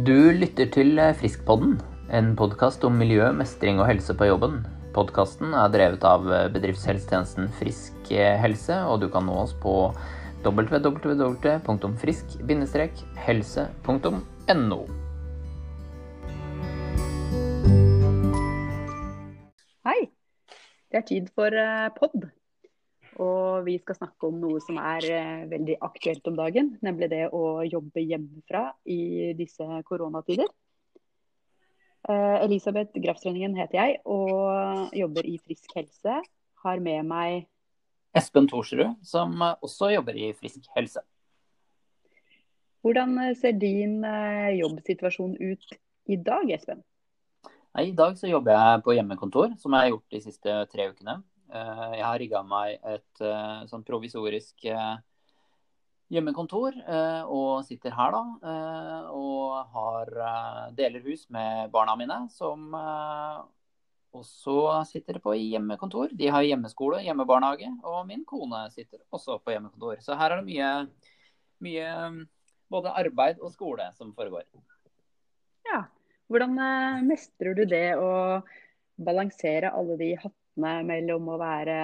Du lytter til Friskpodden, en podkast om miljø, mestring og helse på jobben. Podkasten er drevet av bedriftshelsetjenesten Frisk helse, og du kan nå oss på www.frisk-helse.no. Hei! Det er tid for eh, pod. Og vi skal snakke om noe som er eh, veldig aktuelt om dagen. Nemlig det å jobbe hjemmefra i disse koronatider. Eh, Elisabeth Grafstrønningen heter jeg og jobber i Frisk helse. Har med meg Espen Thorsrud, som også jobber i Frisk helse. Hvordan ser din jobbsituasjon ut i dag, Espen? Nei, I dag så jobber jeg på hjemmekontor, som jeg har gjort de siste tre ukene. Eh, jeg har rigga meg et eh, sånn provisorisk eh, hjemmekontor og sitter her da. Og har, deler hus med barna mine, som også sitter på hjemmekontor. De har hjemmeskole, hjemmebarnehage, og min kone sitter også på hjemmekontor. Så her er det mye, mye både arbeid og skole som foregår. Ja, hvordan mestrer du det å balansere alle de hattene mellom å være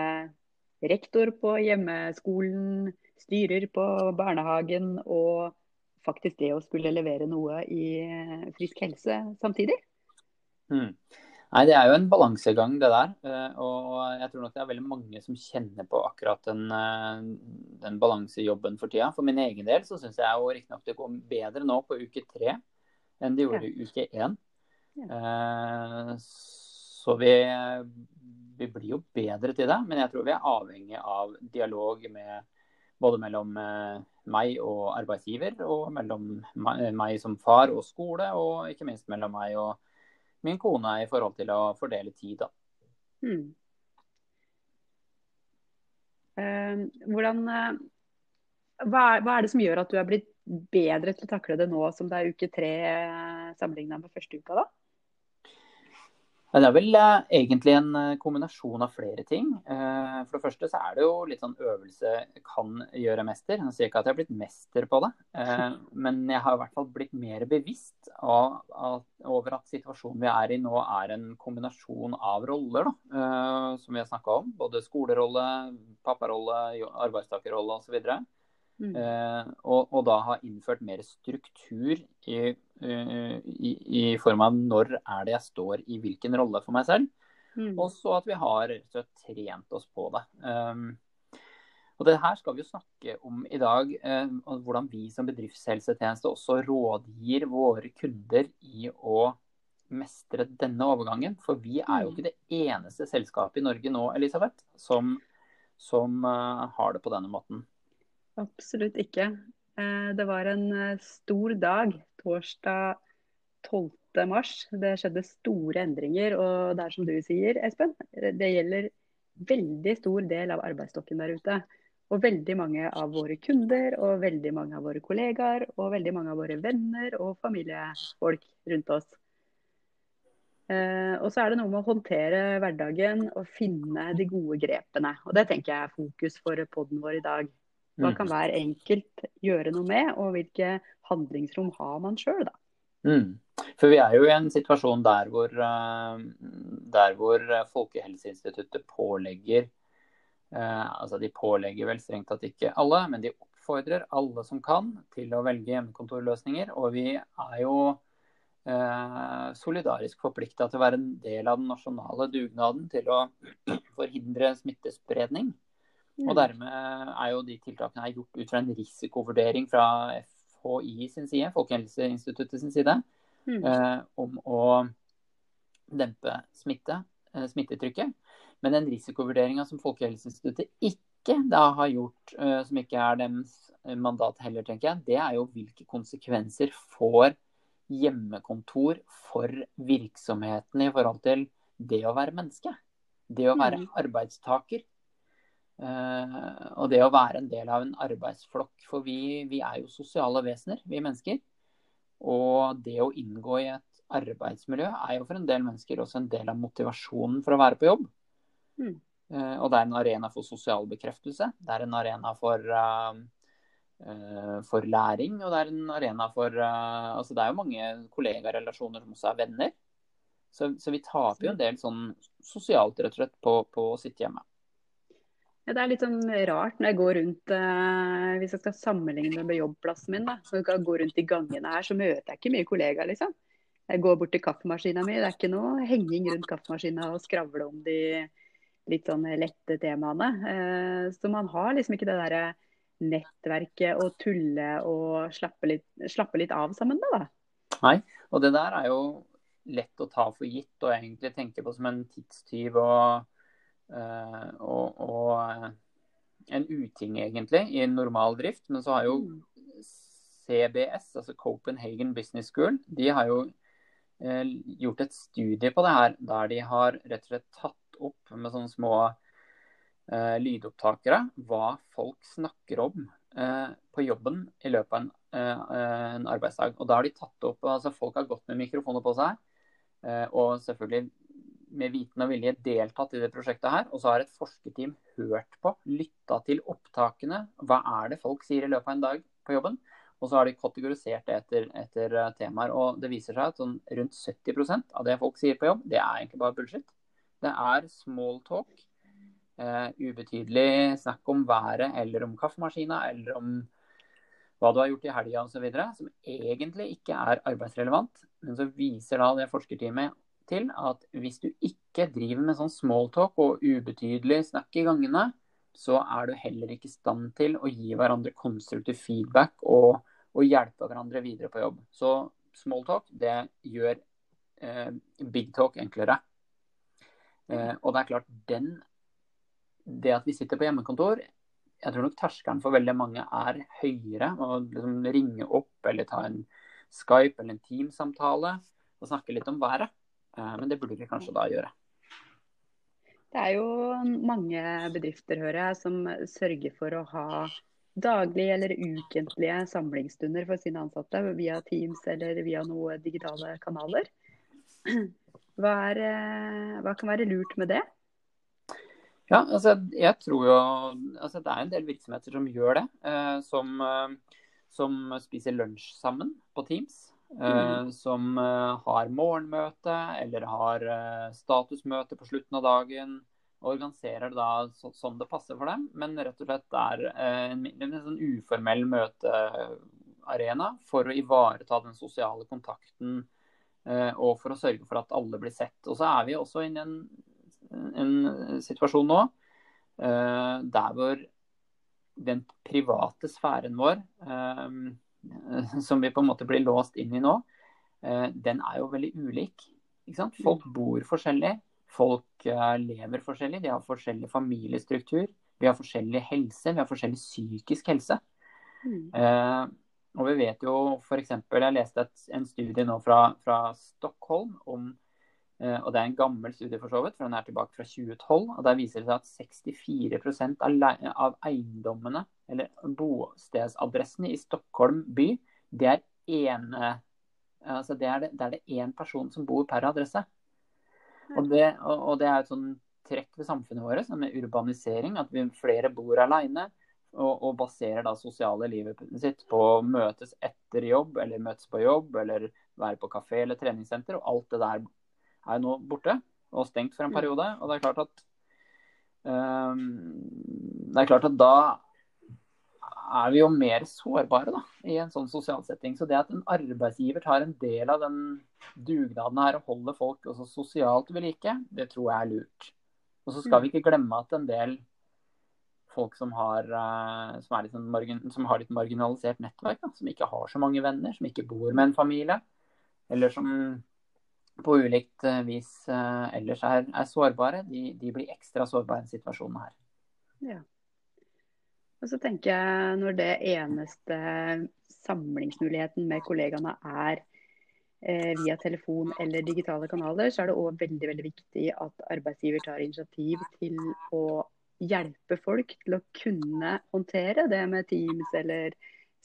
rektor på hjemmeskolen, styrer på barnehagen og faktisk det å skulle levere noe i eh, frisk helse samtidig? Mm. Nei, Det er jo en balansegang, det der. Eh, og jeg tror nok det er veldig mange som kjenner på akkurat den, den balansejobben for tida. For min egen del så syns jeg jo riktignok det går bedre nå på uke tre enn det gjorde i uke én. Ja. så vi, vi, blir jo bedre til det, men jeg tror vi er avhengig av dialog med både mellom eh, meg og arbeidsgiver, og mellom meg som far og skole, og ikke minst mellom meg og min kone i forhold til å fordele tid. Da. Hmm. Uh, hvordan, uh, hva, er, hva, er, det som gjør at du er blitt bedre til å takle det nå som det er uke tre eh, sammenligna med første uka, da? Det er vel eh, egentlig en eh, kombinasjon av flere ting. for det første så er det jo litt sånn øvelse kan gjøre mester. Jeg sier ikke at jeg har blitt mester på det, men jeg har i hvert fall blitt mer bevisst av, over at situasjonen vi er i nå er en kombinasjon av roller, da, som vi har snakka om. Både skolerolle, papparolle, arbeidstakerrolle osv. Mm. Eh, og, og, da ha innført mer struktur i, uh, i, i, form av når er det jeg står i hvilken rolle for meg selv. Mm. Og så at vi har trent oss på det. Um, og det her skal vi jo snakke om i dag. Uh, hvordan vi som bedriftshelsetjeneste også rådgir våre kunder i å mestre denne overgangen. For vi er jo mm. ikke det eneste selskapet i Norge nå, Elisabeth, som, som uh, har det på denne måten. Absolutt ikke. Eh, det var en eh, stor dag, torsdag 12. mars. Det skjedde store endringer. Og det er som du sier, Espen, det gjelder veldig stor del av arbeidsstokken der ute. Og veldig mange av våre kunder, og veldig mange av våre kollegaer, og veldig mange av våre venner og familiefolk rundt oss. Eh, og så er det noe med å håndtere hverdagen og finne de gode grepene. Og det tenker jeg er fokus for poden vår i dag. Hva mm. kan hver enkelt gjøre noe med, og hvilke handlingsrom har man sjøl, da? Mm. For vi er jo i en situasjon der hvor, eh, der hvor Folkehelseinstituttet pålegger eh, Altså de pålegger vel strengt tatt ikke alle, men de oppfordrer alle som kan til å velge hjemmekontorløsninger. Og vi er jo eh, solidarisk forplikta til å være en del av den nasjonale dugnaden til å forhindre smittespredning. Og mm. dermed er jo de tiltakene gjort ut fra en risikovurdering fra FHI sin side, Folkehelseinstituttet sin side, mm. eh, om å dempe smitte, eh, smittetrykket. Men den risikovurderinga som Folkehelseinstituttet ikke da har gjort, eh, som ikke er deres mandat heller, tenker jeg, det er jo hvilke konsekvenser får hjemmekontor for virksomheten i forhold til det å være menneske. Det å være mm. arbeidstaker. Uh, og det å være en del av en arbeidsflokk. For vi, vi, er jo sosiale vesener, vi mennesker. Og det å inngå i et arbeidsmiljø er jo for en del mennesker også en del av motivasjonen for å være på jobb. Mm. Uh, og det er en arena for sosial bekreftelse. Det er en arena for uh, for læring, og det er en arena for uh, Altså det er jo mange kollegarelasjoner som også er venner. Så, så, vi taper jo en del sånn sosialt, rett og slett, på, på å sitte hjemme. Ja, det er litt sånn rart når jeg går rundt eh, Hvis jeg skal sammenligne med jobbplassen min, da, så jeg går rundt i gangene her, så møter jeg ikke mye kollegaer, liksom. Jeg går bort til kaffemaskina mi. Det er ikke noe henging rundt kaffemaskina og skravle om de litt sånn lette temaene. Eh, så man har liksom ikke det derre nettverket å tulle og slappe litt, slappe litt av sammen med, da. Nei, og det der er jo lett å ta for gitt og egentlig tenke på som en tidstyv og, og, og uh, en uting, egentlig, i en normal drift. Men så har jo CBS, altså Copenhagen Business School, de har jo uh, gjort et studie på det her, der de har rett og slett tatt opp med sånne små lydopptakere hva folk snakker om på jobben i løpet av en, en arbeidsdag. Og da har de tatt opp, altså Folk har gått med mikrofoner på seg Eh, og selvfølgelig med viten og vilje deltatt i det prosjektet her. Og så har et forskerteam hørt på, lytta til opptakene. Hva er det folk sier i løpet av en dag på jobben? Og så har de kategorisert det etter, etter eh, temaer. Og det viser seg at sånn rundt 70% av det folk sier på jobb, det er egentlig bare bullshit. Det er small talk. Uh, ubetydelig snakk om været eller om kaffemaskina eller om hva du har gjort i helga osv., som egentlig ikke er arbeidsrelevant. Men så viser da det forskerteamet til at hvis du ikke driver med sånn smalltalk og ubetydelig snakk i gangene, så er du heller ikke i stand til å gi hverandre konstruktiv feedback og, og hjelpe hverandre videre på jobb. Så smalltalk, det gjør eh, big talk enklere. Eh, og det er klart, den Det at vi sitter på hjemmekontor, jeg tror nok terskelen for veldig mange er høyere. Å liksom ringe opp eller ta en Skype eller en Teams-samtale og snakke litt om været. Eh, men det burde vi kanskje da gjøre. Det er jo mange bedrifter, hører jeg, som sørger for å ha daglige eller ukentlige samlingsstunder for sine ansatte via Teams eller via noen digitale kanaler. Hva, er, eh, hva kan være lurt med det? Ja, altså jeg tror jo altså Det er en del virksomheter som gjør det. Eh, som, som, spiser lunsj sammen på Teams. Eh, mm. Som eh, har morgenmøte eller har eh, statusmøte på slutten av dagen. Organiserer det da så, sånn det passer for dem, men rett og slett er eh, en, en, sånn uformell møtearena for å ivareta den sosiale kontakten og for å sørge for at alle blir sett. Og så er vi også inne i en en situasjon nå der hvor den private sfæren vår, som vi på en måte blir låst inn i nå, uh, den er jo veldig ulik. Folk bor forskjellig, folk lever forskjellig, de har forskjellig familiestruktur. Vi har forskjellig helse, vi har forskjellig psykisk helse. Mm. og vi vet jo f.eks. Jeg leste et, en studie nå fra, fra Stockholm om Eh, og Det er en gammel studie, for så vidt, for den er tilbake fra 2012. og Der viser det seg at 64 av, av eiendommene, eller bostedsadressene i Stockholm by, det er ene altså det er det, det er person som bor per adresse. Og det, og, og det er et sånn trekk ved samfunnet vårt med urbanisering, at vi flere bor alene. Og, og, baserer da sosiale livet sitt på å møtes etter jobb, eller møtes på jobb, eller være på kafé eller treningssenter. Og alt det der er nå borte og stengt for en mm. periode. Og det er klart at um, Det er klart at da er vi jo mer sårbare da, i en sånn sosial setting. Så det at en arbeidsgiver tar en del av den dugnaden her og holder folk også sosialt ved like, det tror jeg er lurt. Og så skal vi ikke glemme at en del folk som har, uh, som, litt sånn margin, som har litt marginalisert nettverk, da, som ikke har så mange venner, som ikke bor med en familie, eller som på ulikt eh, vis eh, ellers er, er sårbare, de, de, blir ekstra sårbare i situasjonen situasjon her. Ja. Og så tenker jeg når det eneste samlingsmuligheten med kollegaene er eh, via telefon eller digitale kanaler, så er det òg veldig, veldig viktig at arbeidsgiver tar initiativ til å hjelpe folk til å kunne håndtere det med Teams eller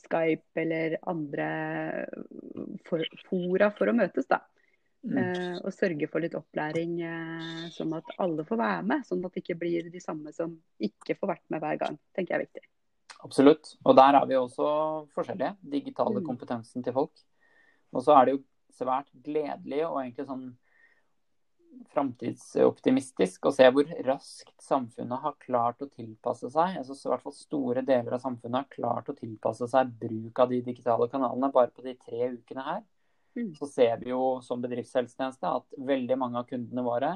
Skype eller andre for, fora for å møtes. da. Mm. Eh, og sørge for litt opplæring, eh, sånn at alle får være med. Sånn at det ikke blir de samme som ikke får vært med hver gang. tenker jeg er viktig. Absolutt. Og der er vi også forskjellige. Digitale Mm. kompetansen til folk. Og så er det jo svært gledelig og egentlig sånn framtidsoptimistisk å se hvor raskt samfunnet har klart å tilpasse seg. Altså, så I hvert fall store deler av samfunnet har klart å tilpasse seg bruk av de digitale kanalene bare på de tre ukene her. Mm. Så ser vi jo som bedriftshelsetjeneste at veldig mange av kundene våre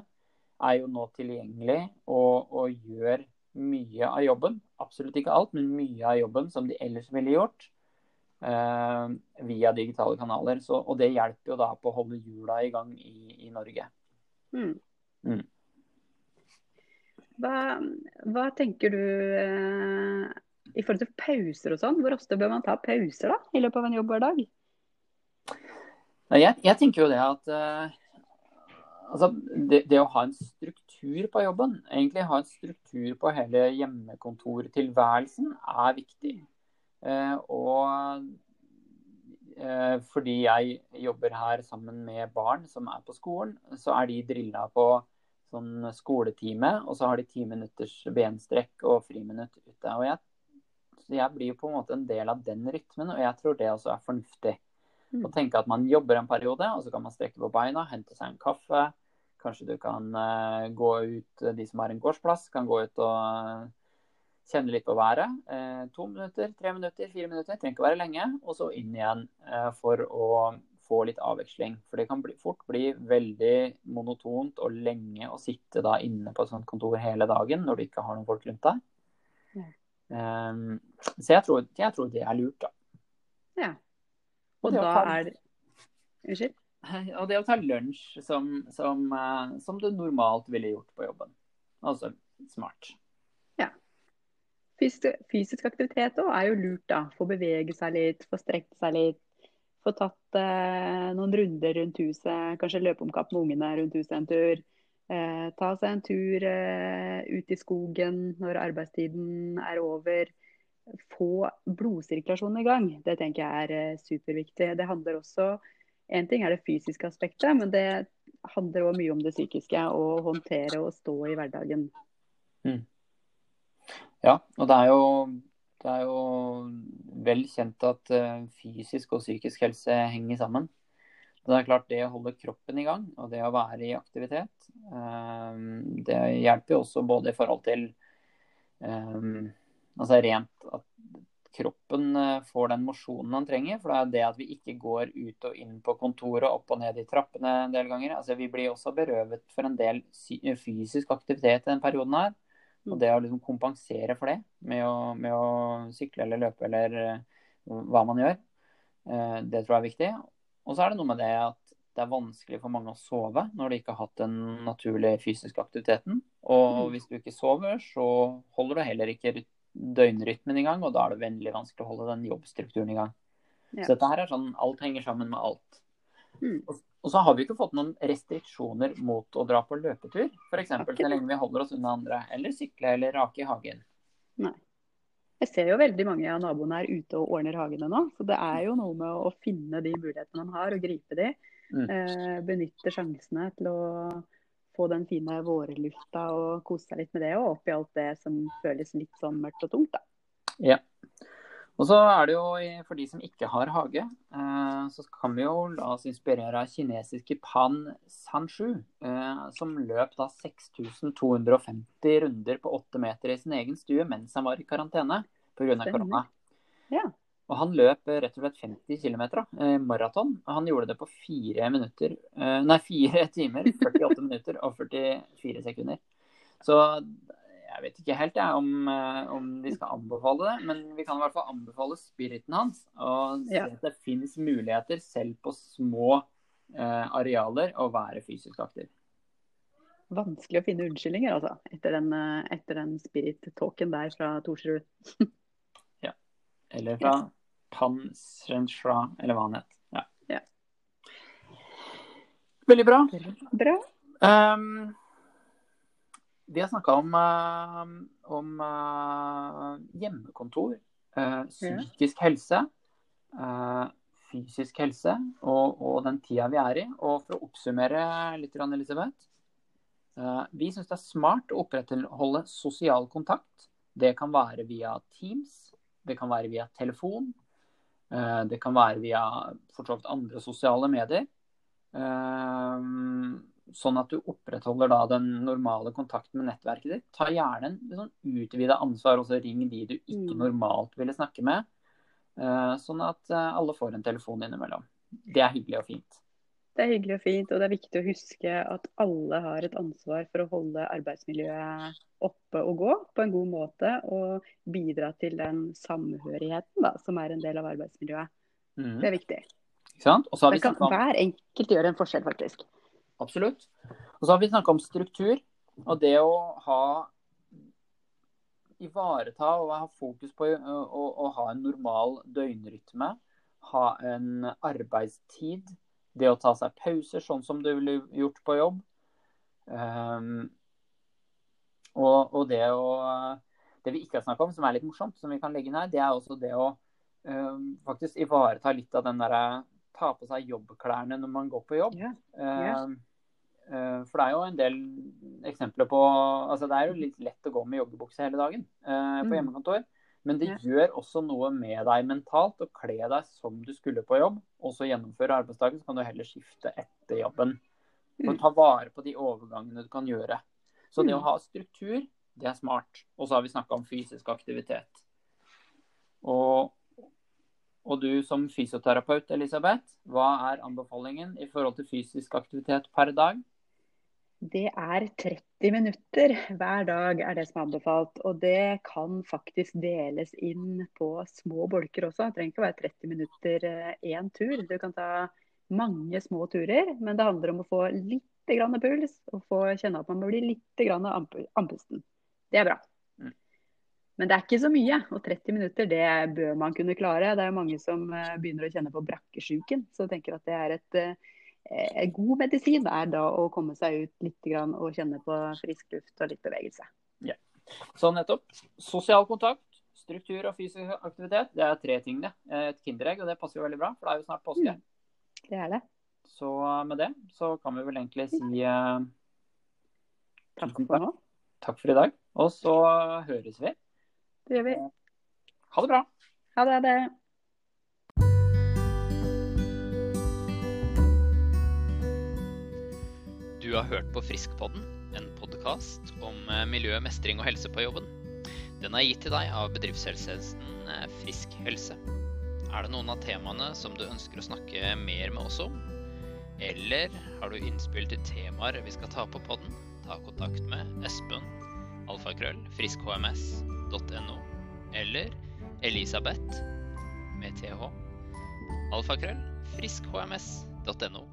er jo nå tilgjengelig og, og gjør mye av jobben. Absolutt ikke alt, men mye av jobben som de ellers ville gjort. Eh, via digitale kanaler. Så, og det hjelper jo da på å holde hjula i gang i, i Norge. Mm. Mm. Hva, hva tenker du eh, i forhold til pauser og sånn? Hvor ofte bør man ta pauser da, i løpet av en jobb hver Nei, Jeg, jeg tenker jo det at uh, altså, det, det å ha en struktur på jobben, egentlig ha en struktur på hele hjemmekontortilværelsen, er viktig. Uh, og uh, fordi jeg jobber her sammen med barn som er på skolen, så er de drilla på sånn skoletime, og så har de ti minutters benstrekk og friminutt ute. Og jeg, jeg blir jo på en måte en del av den rytmen, og jeg tror det også er fornuftig. Mm. Å tenke at man jobber en periode, og så kan man strekke på beina, hente seg en kaffe. Kanskje du kan eh, gå ut, de som har en gårdsplass, kan gå ut og eh, kjenne litt på været. Eh, to minutter, tre minutter, fire minutter. Trenger ikke være lenge. Og så inn igjen eh, for å få litt avveksling. For det kan bli, fort bli veldig monotont og lenge å sitte da inne på et sånt kontor hele dagen når du ikke har noen folk rundt deg. Ja. Um, så jeg tror, jeg tror det er lurt, da. Ja. Og det da er Unnskyld? Og det å ta lunsj som, som, eh, som du normalt ville gjort på jobben. Altså smart. Fysisk, fysisk aktivitet òg er jo lurt, da. Få bevege seg litt, få strekt seg litt. Få tatt eh, noen runder rundt huset. Kanskje løpe om kapp med ungene rundt huset en tur. Eh, ta seg en tur eh, ut i skogen når arbeidstiden er over. Få blodsirkulasjonen i gang. Det tenker jeg er eh, superviktig. Det handler også En ting er det fysiske aspektet, men det handler òg mye om det psykiske. Å håndtere og stå i hverdagen. Ja, og det er jo, det er jo vel kjent at eh, fysisk og psykisk helse henger sammen. Det er klart det å holde kroppen i gang og det å være i aktivitet, eh, det hjelper jo også både i forhold til altså rent at kroppen eh, får den mosjonen han trenger. For det er det at vi ikke går ut og inn på kontoret, opp og ned i trappene en del ganger. Altså Vi blir også berøvet for en del fysisk aktivitet i den perioden her. Og det å liksom kompensere for det med å, med å sykle eller løpe eller eh, hva man gjør, eh, det tror jeg er viktig. Og så er det noe med det at det er vanskelig for mange å sove når de ikke har hatt den naturlige fysiske aktiviteten. Og Mm. hvis du ikke sover, så holder du heller ikke døgnrytmen i gang, og da er det veldig vanskelig å holde den jobbstrukturen i gang. Ja. Så dette her er sånn, alt henger sammen med alt. Mm. Og, og så har vi ikke fått noen restriksjoner mot å dra på løpetur, f.eks. Har så lenge vi holder oss unna andre. Eller sykle eller rake i hagen. Nei. Jeg ser jo veldig mange av naboene er ute og ordner hagene nå. Så det er jo noe med å finne de mulighetene man har, og gripe de. Mm. Eh, benytte sjansene til å få den fine vårlufta og kose seg litt med det. Og oppi alt det som føles litt sånn mørkt og tungt, da. Ja. Og så er det jo, for de som ikke har hage, eh, så kan vi jo la oss inspirere av kinesiske Pan Sanshu, eh, som løp da 6250 runder på åtte meter i sin egen stue mens han var i karantene pga. Korona. Ja. Og han løp rett og slett 50 km eh, maraton. Han gjorde det på fire minutter, eh, nei, 4 timer, 48 minutter og 44 sekunder. Så jeg vet ikke helt jeg, om, eh, om vi skal anbefale det, men vi kan i hvert fall anbefale spiriten hans. Og se Ja. at det finnes muligheter selv på små eh, arealer å være fysisk aktiv. Vanskelig å finne unnskyldninger, altså. Etter den, eh, etter den spirit-talken der fra Torsrud. Eller fra Pan eller hva han het. Ja. Ja. Veldig bra. Bra. Um, vi har snakka om, uh, om uh, hjemmekontor, uh, psykisk helse, fysisk helse og, og den tida vi er i. Og for å oppsummere litt, Elisabeth. vi syns det er smart å opprettholde sosial kontakt. Det kan være via Teams, det kan være via telefon. Eh, det kan være via fortsatt andre sosiale medier. Eh, sånn at du opprettholder da den normale kontakten med nettverket ditt. Ta gjerne en sånn utvida ansvar, og så ring de du ikke Mm. normalt ville snakke med. Eh, Sånn at alle får en telefon innimellom. Det er hyggelig og fint. Det er hyggelig og fint, og det er viktig å huske at alle har et ansvar for å holde arbeidsmiljøet oppe og gå på en god måte, og bidra til den samhørigheten da, som er en del av arbeidsmiljøet. Mm. Det er viktig. Vi kan om hver enkelt gjøre en forskjell, faktisk. Absolutt. Og så har vi snakka om struktur. Og det å ha Ivareta og ha fokus på å, å, å ha en normal døgnrytme. Ha en arbeidstid. Det å ta seg pauser, sånn som du ville gjort på jobb. Um, og, og det å Det vi ikke har snakka om, som er litt morsomt, som vi kan legge inn her, det er også det å um, faktisk ivareta litt av den derre ta på seg jobbklærne når man går på jobb. Ja. Eh, uh, For det er jo en del eksempler på altså Det er jo litt lett å gå med joggebukse hele dagen uh, på Mm. hjemmekontor. Men det gjør også noe med deg mentalt å kle deg som du skulle på jobb, og så gjennomføre arbeidsdagen. Så kan du heller skifte etter jobben. For Mm. ta vare på de overgangene du kan gjøre. Så det Mm. å ha struktur, det er smart. Og så har vi snakka om fysisk aktivitet. Og og du som fysioterapeut, Elisabeth, hva er anbefalingen i forhold til fysisk aktivitet per dag? Det er 30 minutter hver dag er det som er anbefalt. Og det kan faktisk deles inn på små bolker også. Det trenger ikke å være 30 minutter én tur. Du kan ta mange små turer, men det handler om å få litt grann puls og få kjenne at man blir litt grann andpusten. Det er bra. Mm. Men det er ikke så mye, og 30 minutter det bør man kunne klare. Det er mange som eh, begynner å kjenne på brakkesjuken, så tenker at det er et eh, god medisin er da å komme seg ut litt grann og kjenne på frisk luft og litt bevegelse. Så nettopp. Sosial kontakt, struktur og fysisk aktivitet. Det er tre ting, det. Et kinderegg, og det passer jo veldig bra, for det er jo snart påske. Mm. Det er det. Så med det så kan vi vel egentlig si eh, Takk for takk for i dag. Og så høres vi. Det gjør vi. Ha det bra. Ha det. Ha det. Du har hørt på Friskpodden, en podkast om eh, miljø, mestring og helse på jobben. Den er gitt til deg av bedriftshelsetjenesten eh, Frisk helse. Er det noen av temaene som du ønsker å snakke mer med oss om? Eller har du innspill til temaer vi skal ta på podden? Ta kontakt med Espen, alfakrøll, friskhms.no, eller Elisabeth med th, alfakrøll, friskhms.no.